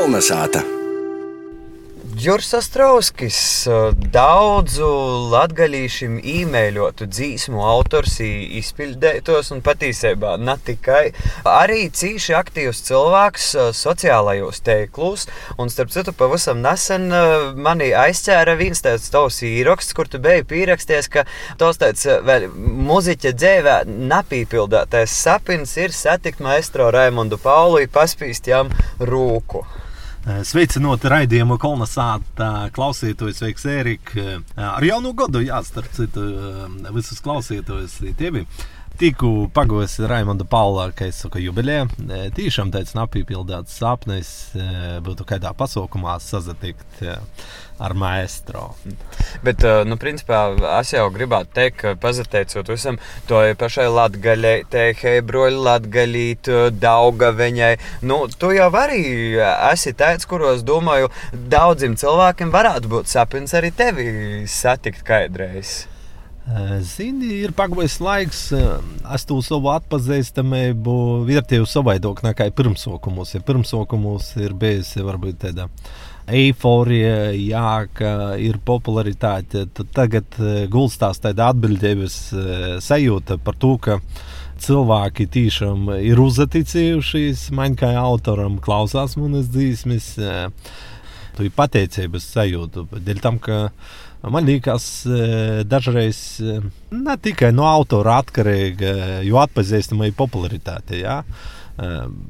Kolnesāta! Juris Strauskis, daudzu latgaļīšiem īmēļotu dzīsmu autors, izpildētos un patiesībā ne tikai. Arī cīši aktīvs cilvēks sociālajos teiklus, un starp citu pavisam nesen manī aizķēra viens tāds tavs īraksts, kur tu biji pieraksties, ka tos tāds vēl muziķa dzēvē napīpildētais sapins ir satikt maestro Raimondu Paulu, paspīst jām rūku. Sveicinot raidījumu kolonizāta klausītājus, sveiks, Ērika. Ar jaunu gadu, jā, starp citu, visus klausītājus tevi. Tikko pagājis Raimonda Paula, ka es saku jubilē, tīšām tāds napīpildāts sapnis būtu kādā pasaukumā sazatikt ar maestro. Bet, nu, principā, es jau gribētu teikt, ka pazateicot visam to pašai latgaļai, hebroļu latgaļīt, dauga viņai, nu, tu jau arī esi tāds, kuros, domāju, daudziem cilvēkiem varētu būt sapnis arī tevi satikt kādreiz. Zini, ir pagājis laiks, es to savu atpazīstamību vērtēju savādāk nekā pirmsākumos. Ja pirmsākumos ir bijusi varbūt tāda eiforija, jā, ka ir popularitāte, tad tagad gulstās tāda atbildības sajūta par to, ka cilvēki tiešām ir uzticējušies man kā autoram, klausās manas dzīsmes. Tu ir pateicības sajūta, dēļ tam, ka Man liekas, dažreiz ne tikai no autora atkarīga, jo atpazīstamība ir popularitāte. Ja?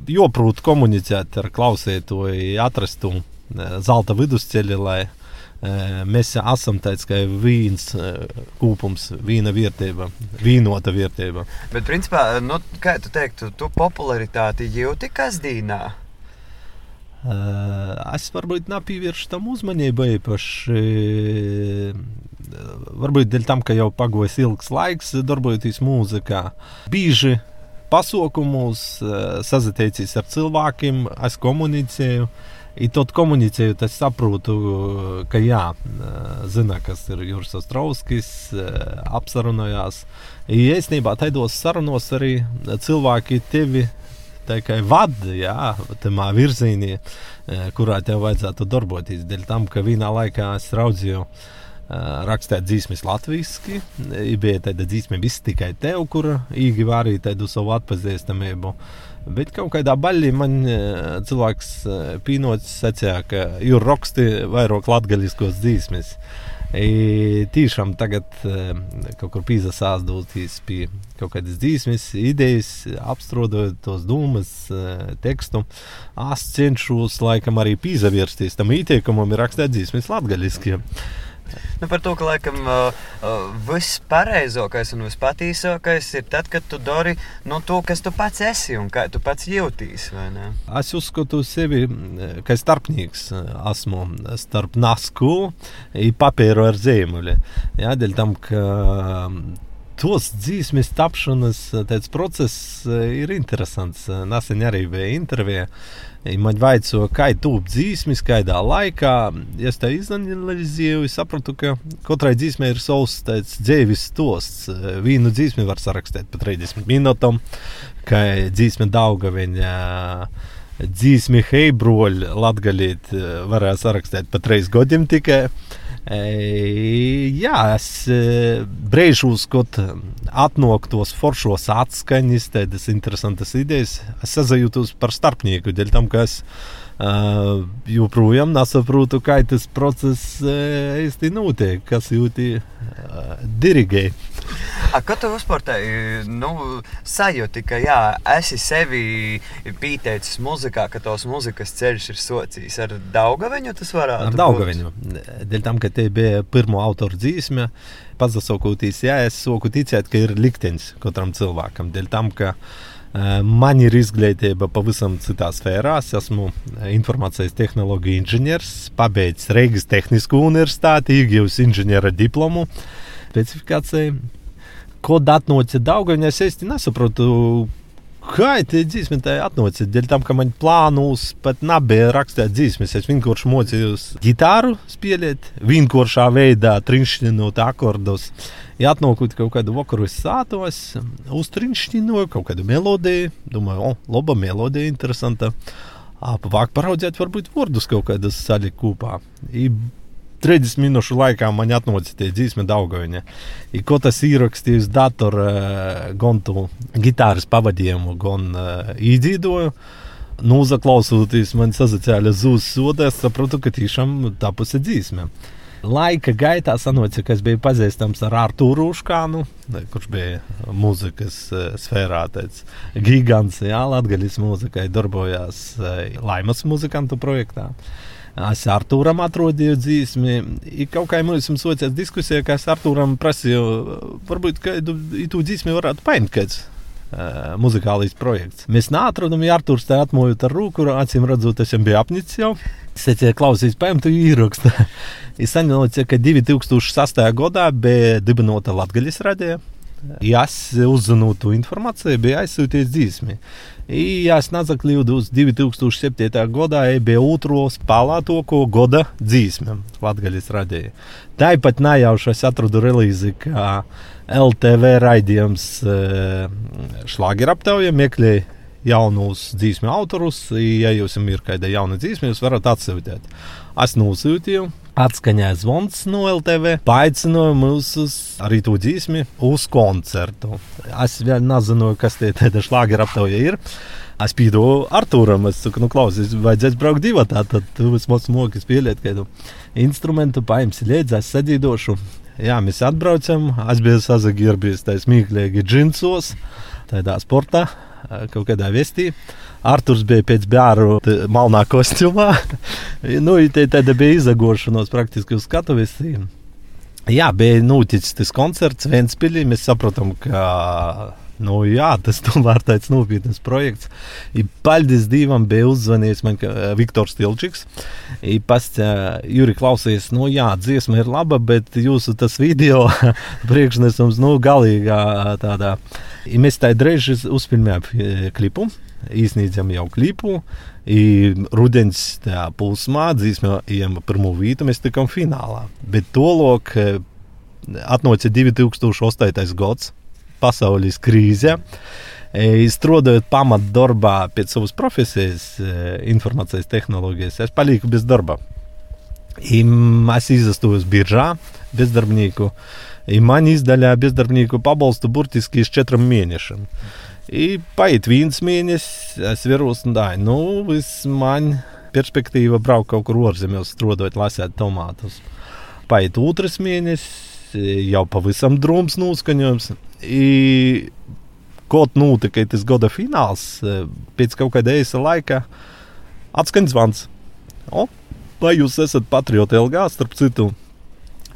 Joprot komunicēt ar klausītāju, atrast to zelta vidusceļu, lai mēs esam tāds kā vīns kūpums, vīna vērtība, vīnota vērtība. Bet, principā, nu, kā tu teiktu, tu popularitāti jūti kasdīnā? Es varbūt nepievēršu tam uzmanību īpaši. Varbūt dēļ tam, ka jau pagājis ilgs laiks, darbojoties mūzikā. Bieži pasaukumos, sazināties ar cilvēkiem, es komunicēju. I tad komunicējot, es saprotu, ka jā, zina, kas ir Juris Strauskis, apsarunājās. Īstenībā tādos sarunos arī cilvēki tevi tikai vada, jā, tajā virzienā, kurā tev vajadzētu darboties. Dēļ tam, ka vienā laikā es raudzīju. Rakstīt dzīsmes latviešu, bija tāda dzīsme viss tikai tev, kur īgi arī tādu savu atpazīstamību. Bet kaut kādā baļķī man cilvēks pīnots sacīja, ka ir raksti vairāk latgaļiskos dzīsmes. I, tiešām tagad kaut kur pīzasāsdoties pie kaut kādas dzīsmes, idejas, apstrādājot tos domas, tekstu. Es cenšos laikam arī pīzavirsties tam ieteikumam, ir rakstīt dzīsmes latgaļiski. Nu, par to, ka laikam uh, uh, viss pareizākais un vispatīkākais ir tad, kad tu dari no nu, to, kas tu pats esi un kā tu pats jūties. Es uzskatu sevi kā starpnieks. Esmu starp nasku un papīru ar zīmoli. Jā, dēļ tam, ka tos dzīsmes tapšanas process ir interesants. Nesen arī bija intervija. Man vajadzēja, kā tūp dzīsmis, kādā laikā. Es tā izanalizēju, sapratu, ka katrai dzīsmei ir savs dzīves stosts. Vienu dzīsmi var sarakstīt pa 30 minūtēm, kā dzīsme dauga viņa. Dzīsmi heibroļi latgalīt varēja sarakstīt pa 3 gadiem tikai. Jā, es brīžos, kad atnāk tos foršos atskaņas, tādas interesantas idejas. Es sazajūtos par starpnieku, dēļ tam, ka es uh, joprojām nesaprotu, kā tas process īsti notiek, kas jūti uh, dirigē. A, ko tu vispār nu, sajūti, ka jā, esi sevi pieteicis muzikā, ka tos muzikas ceļš ir socijas ar Daugaviņu? Tas varētu ar Daugaviņu. Dēļ tam, ka te bija pirmo autoru dzīsme, pats sakoties, jā, es soku ticēt, ka ir liktenis katram cilvēkam. Dēļ tam, ka Man ir izglītība pavisam citā sfērā. Es esmu informācijas tehnoloģija inženieris, pabeidzis Reigas Tehnisko universitāti, iegūmis inženiera diplomu specifikāciju Kod atnāca Daugaviņā, es īsti nesaprotu, kā tā dzīsme tā atnāca. Dēļ tam, ka man plānos pat nebija rakstīt dzīsmes. Es vienkārši mocījos gitāru spēlēt, vienkāršā veidā trinšķinot akordus. Ja atnākot kaut kādu vakaru, sātos, uztrinšķinoju kaut kādu melodiju. Domāju, o, laba melodija, interesanta. Apvāk paraudzēt, varbūt vārdus kaut kādas salikt kopā. I 30 minūšu laikā man atnāca tie dzīsmi Daugaviņa. I ko tas ierakstījis datora gan tu gitāras pavadījumu, gan uh, īdzīdoju. Nu, uzaklausoties, man zūs soda, es sapratu, ka tiešām tapusi dzīsme. Laika gaitā sanāca, ka es biju pazīstams ar Arthuru Uškānu, kurš bija mūzikas uh, sfērā. Tāds gigants, jā, Latvijas mūzikai darbojās uh, Laimas muzikantu projektā. Es Arthūram atrodīju dzīsmi. Ir kaut kā mums sociālās diskusijā, ka es Arthūram prasīju, varbūt, tu dzīsmi varētu paņemt kāds. Uh, muzikālais projekts. Mēs neatrodam, ja Arthurs te atmojot ar rūku, acīm redzot, es jau biju apnicis jau. Es teicu, klausīs, paņemtu īrakstu. es saņēmu, ka 2008. gadā bija dibinota Latvijas radija. Ja es uzzinu to informāciju, bija aizsūtīts dzīsmi. Ja es nezakļūdu uz 2007. gadā, bija otro spēlētāko gada dzīsme Latvijas radija. Tāpat nejauši es atradu relīzi, ka LTV raidījums šlāgi aptaujā meklēja jaunus dzīsmu autorus. Ja jums ir kāda jauna dzīsme, jūs varat atsūtīt. Es nosūtīju, atskaņoja zvans no LTV, paaicināja mūs uz arī to dzīsmi uz koncertu. Es vēl nezinu, kas tie tādi šlāgi aptauja ir. Es pīdu Arthūram, es saku, nu, klausies, vajadzēs braukt divi. Tad tu vismaz moki spēlēt kādu instrumentu, paimsi līdzi, es sadīdošu. Jā, mēs atbraucam, es biju sazagirbies tā smieklīgi džinsos, tādā sportā, kaut kādā vestī. Arthurs bija pēc bērnu malnā kostumā. nu, tad bija izagošanos praktiski uz skatuves. Jā, bija noticis tas koncerts Vēnspilī. Mēs saprotam, ka nu, jā, tas tomēr tāds nopietns projekts. I paldies Dievam, bija uzzvanījis man Viktors Tilčiks. Pats Juri klausījās, nu jā, dziesma ir laba, bet jūsu tas video priekšnesums, nu, galīgā tādā. I mēs tā drēži uzfilmējām klipu iznīcam jau klipu. I rudens pulsmā dzīsmējam pirmo vītu, mēs tikam finālā. Bet to lok atnāca 2008. gads, pasaules krīze. Strādājot pamatdarbā pēc savas profesijas, informācijas tehnoloģijas, es paliku bez darba. I es izstāju biržā bezdarbnieku. I man izdaļā bezdarbnieku pabalstu burtiski uz četriem mēnešiem. I paiet viens mēnesis, es vīros un dāju. Nu, viss man perspektīva braukt kaut kur ārzemēs, strādājot, lasīt tomātus. Paiet otrs mēnesis, jau pavisam drūms noskaņojums. I, Kaut notika tas gada fināls, pēc kaut kāda īsa laika atskaņ zvans. O, vai jūs esat patrioti LG, starp citu,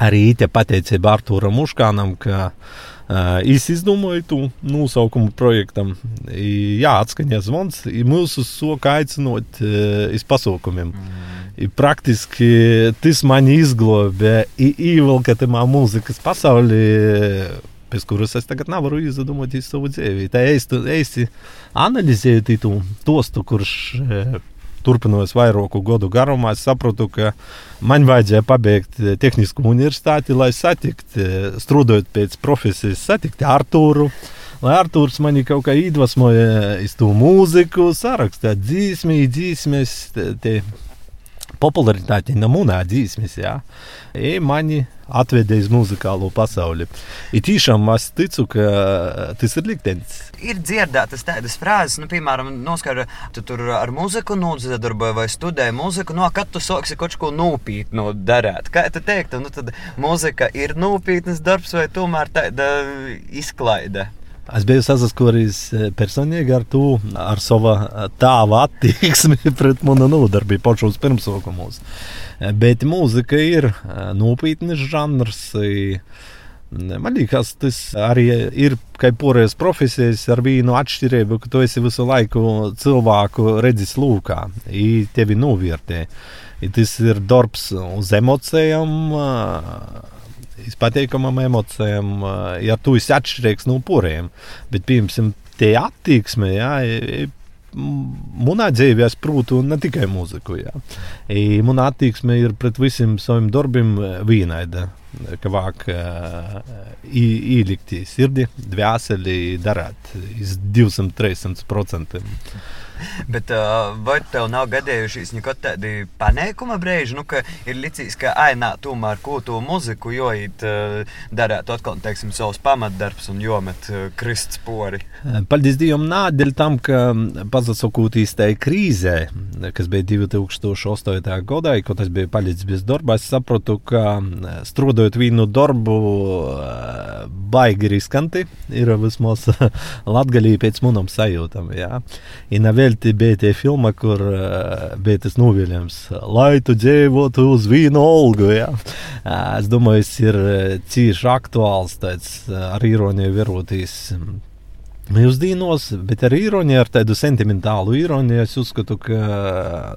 arī te pateicība Artūram Uškānam, ka Uh, es izdomāju to nosaukumu projektam. Jā, atskaņā zvans. Mūsu soka aicinot uh, iz pasaukumiem. Mm. I praktiski tas man izglābē, ievilka tajā mūzikas pasaulē, pēc kuras es tagad nevaru izdomāt savu dzīvi. Tā īsti analizēju to tostu, kurš uh, turpinājos vairāku gadu garumā, es sapratu, ka man vajadzēja pabeigt eh, tehnisku universitāti, lai satiktu, eh, strādājot pēc profesijas, satiktu Artūru. Lai Arthurs mani kaut kā iedvesmoja uz to mūziku, sarakstīt dzīsmi, dzīsmes, te, te popularitāti no mūnā dzīsmes. Jā. I mani atvedē uz muzikālo pasauli. Ir tiešām es ticu, ka tas ir liktenis. Ir dzirdētas tādas frāzes, nu, piemēram, noskara, tu tur ar muziku nodarbojies vai studēji muziku, no kad tu sāksi kaut ko nopietnu darīt. Kā tu teiktu, nu, tad muzika ir nopietnas darbs vai tomēr tāda izklaide? Es biju saskaries personīgi ar to, ar savu tēva attieksmi pret manu nodarbību pašos pirmsākumos. Bet mūzika ir nopietns žanrs. Man liekas, tas arī ir kā porējas profesijas ar vienu atšķirību, ka tu esi visu laiku cilvēku redzes lūkā, tevi novērtē. Tas ir darbs uz emocijām patīkamām emocijām, ja tu esi atšķirīgs no poriem. Bet, piemēram, tie attieksme, jā, manā dzīvē es prūtu ne tikai mūziku. Jā. Manā attieksme ir pret visiem saviem darbiem vienaida. Ka vāk ielikt sirdī, dvēseli darīt iz 200-300%. Bet uh, vai tev nav gadījušies nekad tādi panēkuma brīži, nu, ka ir licis, ka ainā tomēr ko to muziku joīt, uh, darēt atkal, teiksim, savus pamatdarbs un jomet uh, krists pori? Paldies Dievam, nā, dēļ tam, ka pazasokūtīs tai krīzē, kas bija 2008. gadā, kad es biju palicis bez darba, es sapratu, ka strādājot vienu darbu, baigi riskanti ir vismaz latgalī pēc manam sajūtam. Jā. Un vēl te bija tie filma, kur uh, bija tas noviļams, lai tu dzīvotu uz vienu olgu. Jā. Uh, es domāju, tas ir cīši aktuāls, tāds ar ironiju verotīs. Mūsdienos, bet ar ironiju, ar tādu sentimentālu ironiju, es uzskatu, ka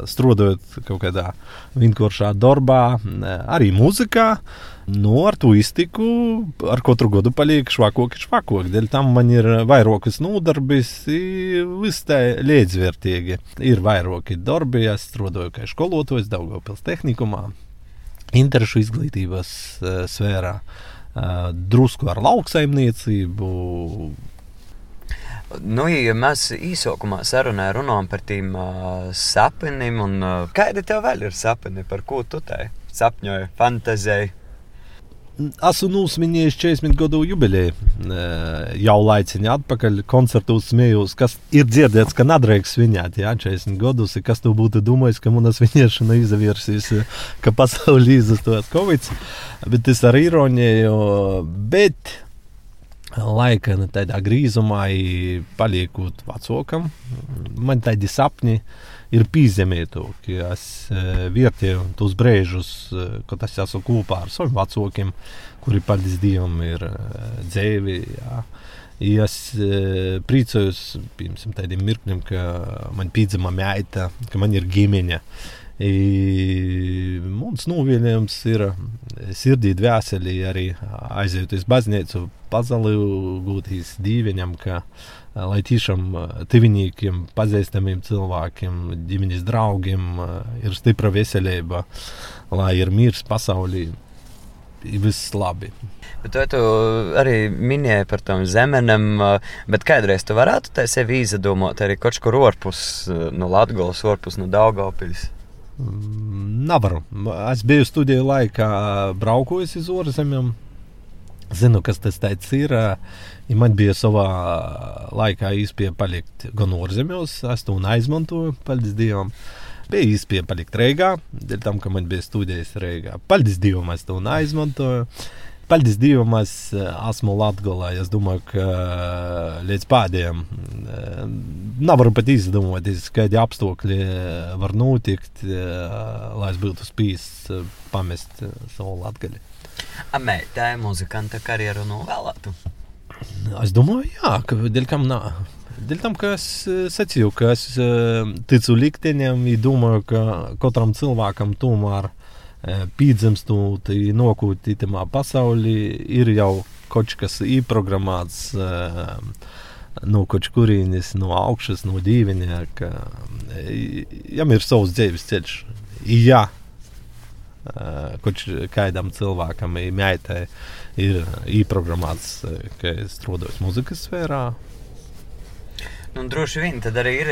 strādājot kaut kādā vienkāršā darbā, arī mūzikā, nu, ar to iztiku, ar katru gadu paliek švakāk, švakāk. Dēļ tam man ir vairākas nodarbes, viss tā līdzvērtīgi. Ir vairāki darbi, es strādāju kā skolotājs Daugavpils tehnikumā, interešu izglītības uh, sfērā, uh, drusku ar lauksaimniecību Nu, ja mēs īsākumā sarunā runājam par tiem uh, sapņiem, un uh, kādi tev vēl ir sapņi, par ko tu te sapņoji, fantazēji? Esmu uzminējis 40 gadu jubileju. Jau laiciņā atpakaļ koncertos smējos, kas ir dzirdēts, ka nedrīkst svinēt. Jā, 40 gadus, kas tu būtu domājis, ka mana svinēšana izavirsīs, ka pasaulē izastos Covid. Bet tas ar ironiju. Bet laika tādā grīzumā, paliekot vecākam, man tādi sapņi ir pīzemēti. Es vietēju tos brīžus, kad es esmu kopā ar saviem vecākiem, kuri paldies Dievam ir dzīvi. Jā. Ja es e, priecājos pirms tādiem mirkļiem, ka man piedzima meita, ka man ir ģimene. I, mums novienojums ir sirdī dvēselī arī aiziet uz baznīcu, pazalīgūtīs dīvaņam, ka lai tiešām tuviniekiem, pazīstamiem cilvēkiem, ģimenes draugiem ir stipra veselība, lai ir miers pasaulī, viss labi. Bet to tu arī minēji par tām zemenēm, bet kādreiz tu varētu tā sevi izdomāt arī kaut kur orpus no Latgolas, orpus no Daugavpils. Nevaru. Es biju studiju laikā braukojis uz ārzemēm. Zinu, kas tas ir. Ja man bija savā laikā īstenībā palikt gan ārzemēs, es to neizmantoju, paldies Dievam. Bija īstenībā palikt Reigā, dēļ tam, ka man bija studijas Reigā. Paldies Dievam, es to neizmantoju. Paldies Dievam, es esmu Latvijā. Es domāju, ka līdz pēdējiem nevaru pat izdomāties, kādi apstākļi var notikt, lai es būtu spējis pamest savu Latviju. Amētā muzikanta karjeru novēlētu? Es domāju, jā, ka dēļ kam nā. Dēļ tam, ka es secīju, ka es ticu likteņiem, domāju, ka katram cilvēkam tomēr ir pīdzemstot, nokūt itamā pasaulī, ir jau kaut kas ieprogrammēts no kaut kurienes, no augšas, no dīvainā, ka jam ir savs dzīves ceļš. Jā, kādam cilvēkam, meitai, ir ieprogrammēts, ka es strādāju muzikas sfērā. Nu, droši vien tad arī ir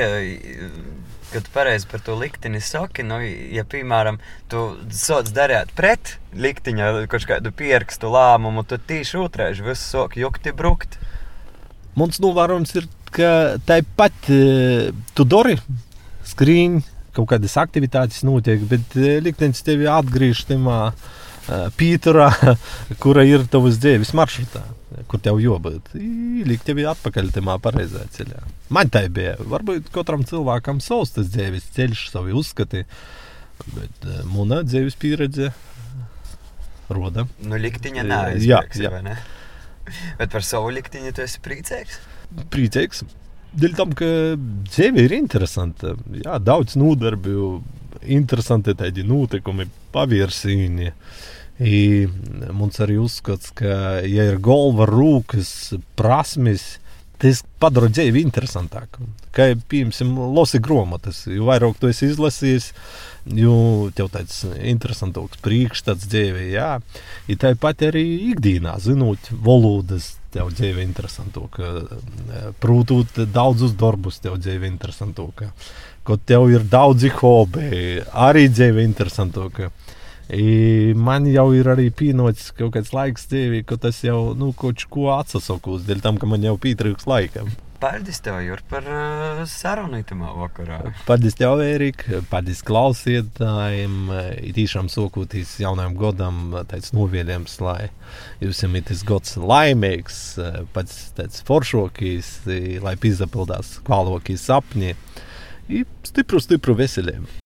ka tu pareizi par to likteni saki. Nu, ja, piemēram, tu sots darīt pret likteņa kaut kādu pierakstu lēmumu, tad tieši otrādi viss sāk jukti brukt. Mums novērojums ir, ka tāpat e, tu dari skrīņu, kaut kādas aktivitātes notiek, bet e, liktenis tevi atgriež tajā pīturā, kura ir tavas dzīves maršrutā, kur tev jābūt. Likt tevi atpakaļ tajā pareizajā ceļā. Man tā bija. Varbūt katram cilvēkam savs tas dzīves ceļš, savi uzskati, bet mana dzīves pieredze roda. Nu, liktiņa jā. Ne? Bet par savu liktiņu tu esi priecīgs? Priecīgs. Dēļ tam, ka dzīve ir interesanta. Jā, daudz nodarbību, interesanti tādi notikumi, pavirsīni. Uh, I mums arī uzskats, ka, ja ir galva, rūkas, prasmes, tas padara dzīvi interesantāku. Kā piemēram, lasi grāmatas, jo vairāk tu esi izlasījis, jo tev tāds interesantāks priekšstats dzīvē, jā. Ir tāpat arī ikdienā, zinot valodas, tev dzīve interesantāk. Prūtūt daudzus darbus tev dzīve interesantāk. Kad tev ir daudzi hobi, arī dzīve interesantāk. I man jau ir arī pienācis kaut kāds laiks dzīvē, ka tas jau nu, kaut ko atsasokos, dēļ tam, ka man jau pietrūks laika. Paldies tev, Jur, par uh, sarunu itamā vakarā. Paldies tev, Ērika, paldies klausītājiem. Tiešām sokotīs jaunajam godam tāds novēlējums, lai jums ir tas gods laimīgs, pats tāds foršokīs, lai pizdapildās kvalokīs sapņi. I stipru, stipru veselību!